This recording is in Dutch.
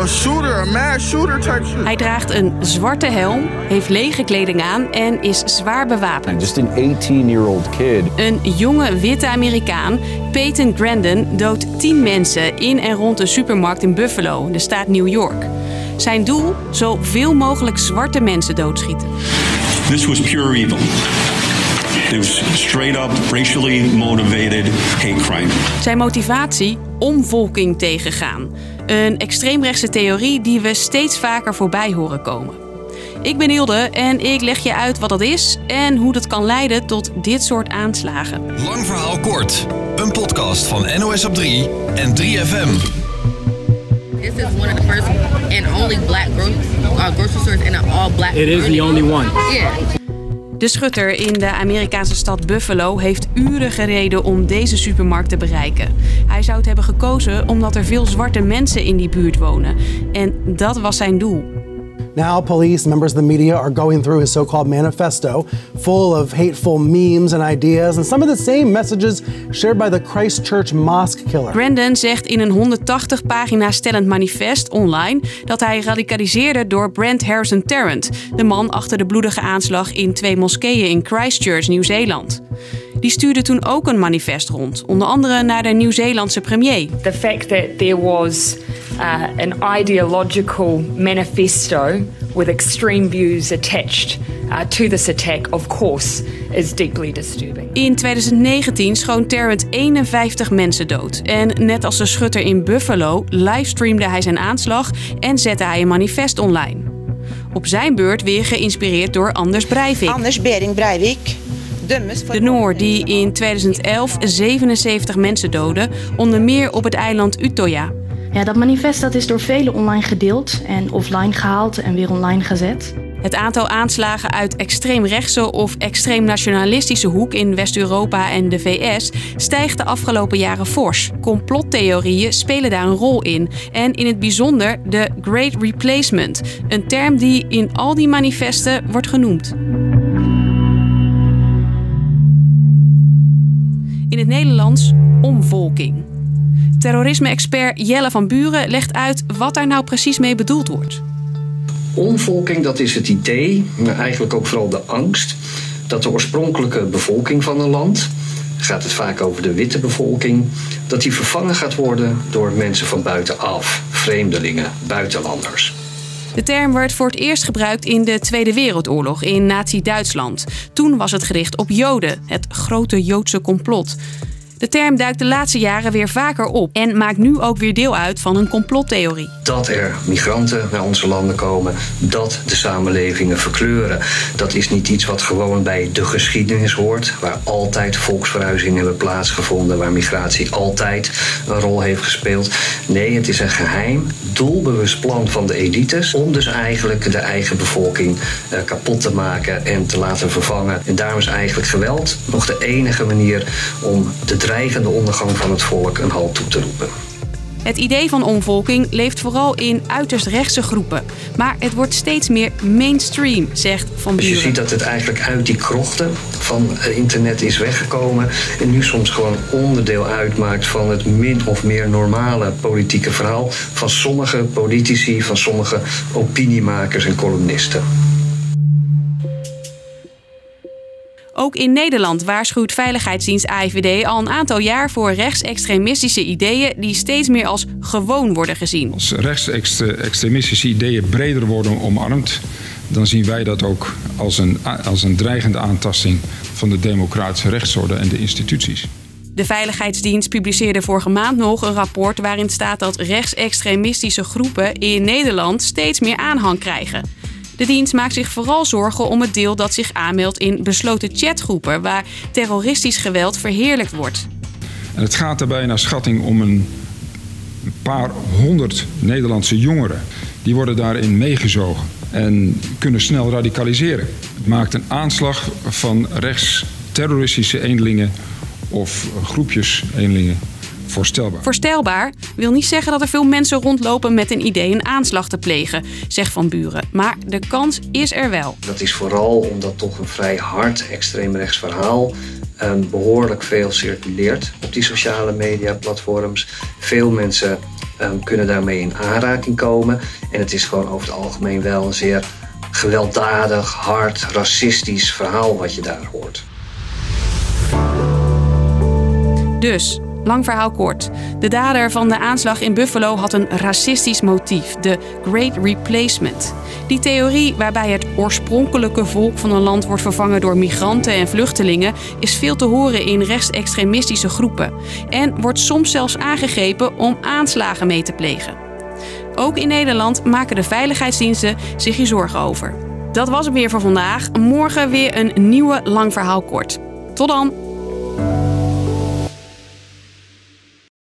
a shooter, a mass shooter type shit. Hij draagt een zwarte helm, heeft lege kleding aan en is zwaar bewapend. Just an 18-year-old kid. Een jonge witte Amerikaan, Peyton Grandin, doodt 10 mensen in en rond een supermarkt in Buffalo, de staat New York. Zijn doel? Zoveel mogelijk zwarte mensen doodschieten. This was pure evil. It was straight up racially motivated hate crime. Zijn motivatie? Omvolking tegengaan. Een extreemrechtse theorie die we steeds vaker voorbij horen komen. Ik ben Hilde en ik leg je uit wat dat is en hoe dat kan leiden tot dit soort aanslagen. Lang verhaal kort. Een podcast van NOS op 3 en 3FM. This is one of the first and only black uh, grocery stores in an all black. It is the only one. Yeah. De schutter in de Amerikaanse stad Buffalo heeft uren gereden om deze supermarkt te bereiken. Hij zou het hebben gekozen omdat er veel zwarte mensen in die buurt wonen. En dat was zijn doel. Now, police, members of the media are going through his so called manifesto, full of hateful memes and ideas, and some of the same messages shared by the Christchurch mosque killer. Brandon zegt in een 180 pagina stellend manifest online dat hij radicaliseerde door Brent Harrison Tarrant, de man achter de bloedige aanslag in twee moskeeën in Christchurch, Nieuw-Zeeland. Die stuurde toen ook een manifest rond, onder andere naar de Nieuw-Zeelandse premier. The fact that there was uh, an ideological manifesto with extreme views attached uh, to this attack, of course, is deeply disturbing. In 2019 schoon Tarrant 51 mensen dood. En net als de schutter in Buffalo livestreamde hij zijn aanslag en zette hij een manifest online. Op zijn beurt weer geïnspireerd door Anders Breivik. Anders Bering Breivik De Noor die in 2011 77 mensen doodde, onder meer op het eiland Utøya. Ja, dat manifest dat is door velen online gedeeld en offline gehaald en weer online gezet. Het aantal aanslagen uit extreemrechtse of extreem nationalistische hoek in West-Europa en de VS stijgt de afgelopen jaren fors. Complottheorieën spelen daar een rol in. En in het bijzonder de Great Replacement, een term die in al die manifesten wordt genoemd. In het Nederlands omvolking. Terrorisme-expert Jelle van Buren legt uit wat daar nou precies mee bedoeld wordt. Omvolking, dat is het idee, maar eigenlijk ook vooral de angst, dat de oorspronkelijke bevolking van een land, gaat het vaak over de witte bevolking, dat die vervangen gaat worden door mensen van buitenaf, vreemdelingen, buitenlanders. De term werd voor het eerst gebruikt in de Tweede Wereldoorlog in Nazi-Duitsland. Toen was het gericht op Joden, het grote Joodse complot. De term duikt de laatste jaren weer vaker op en maakt nu ook weer deel uit van een complottheorie. Dat er migranten naar onze landen komen, dat de samenlevingen verkleuren. Dat is niet iets wat gewoon bij de geschiedenis hoort, waar altijd volksverhuizingen hebben plaatsgevonden, waar migratie altijd een rol heeft gespeeld. Nee, het is een geheim, doelbewust plan van de elites om dus eigenlijk de eigen bevolking eh, kapot te maken en te laten vervangen. En daarom is eigenlijk geweld nog de enige manier om de dreigende ondergang van het volk een halt toe te roepen. Het idee van omvolking leeft vooral in uiterst rechtse groepen. Maar het wordt steeds meer mainstream, zegt Van Dus je Buren. ziet dat het eigenlijk uit die krochten van eh, internet is weggekomen en nu soms gewoon onderdeel uitmaakt van het min of meer normale politieke verhaal van sommige politici, van sommige opiniemakers en columnisten. Ook in Nederland waarschuwt veiligheidsdienst AIVD al een aantal jaar voor rechtsextremistische ideeën die steeds meer als gewoon worden gezien. Als rechtsextremistische ideeën breder worden omarmd, dan zien wij dat ook als een, als een dreigende aantasting van de democratische rechtsorde en de instituties. De Veiligheidsdienst publiceerde vorige maand nog een rapport waarin staat dat rechtsextremistische groepen in Nederland steeds meer aanhang krijgen. De dienst maakt zich vooral zorgen om het deel dat zich aanmeldt in besloten chatgroepen waar terroristisch geweld verheerlijkt wordt. En het gaat daarbij naar schatting om een paar honderd Nederlandse jongeren. Die worden daarin meegezogen en kunnen snel radicaliseren. Het maakt een aanslag van rechtsterroristische eendelingen of groepjes eendelingen voorstelbaar. Voorstelbaar wil niet zeggen dat er veel mensen rondlopen met een idee een aanslag te plegen, zegt Van Buren. Maar de kans is er wel. Dat is vooral omdat toch een vrij hard extreemrechts verhaal um, behoorlijk veel circuleert op die sociale media platforms. Veel mensen um, kunnen daarmee in aanraking komen. En het is gewoon over het algemeen wel een zeer gewelddadig, hard, racistisch verhaal wat je daar hoort. Dus, lang verhaal kort. De dader van de aanslag in Buffalo had een racistisch motief, de Great Replacement. Die theorie waarbij het oorspronkelijke volk van een land wordt vervangen door migranten en vluchtelingen is veel te horen in rechtsextremistische groepen en wordt soms zelfs aangegrepen om aanslagen mee te plegen. Ook in Nederland maken de veiligheidsdiensten zich hier zorgen over. Dat was het weer voor vandaag. Morgen weer een nieuwe lang verhaal kort. Tot dan!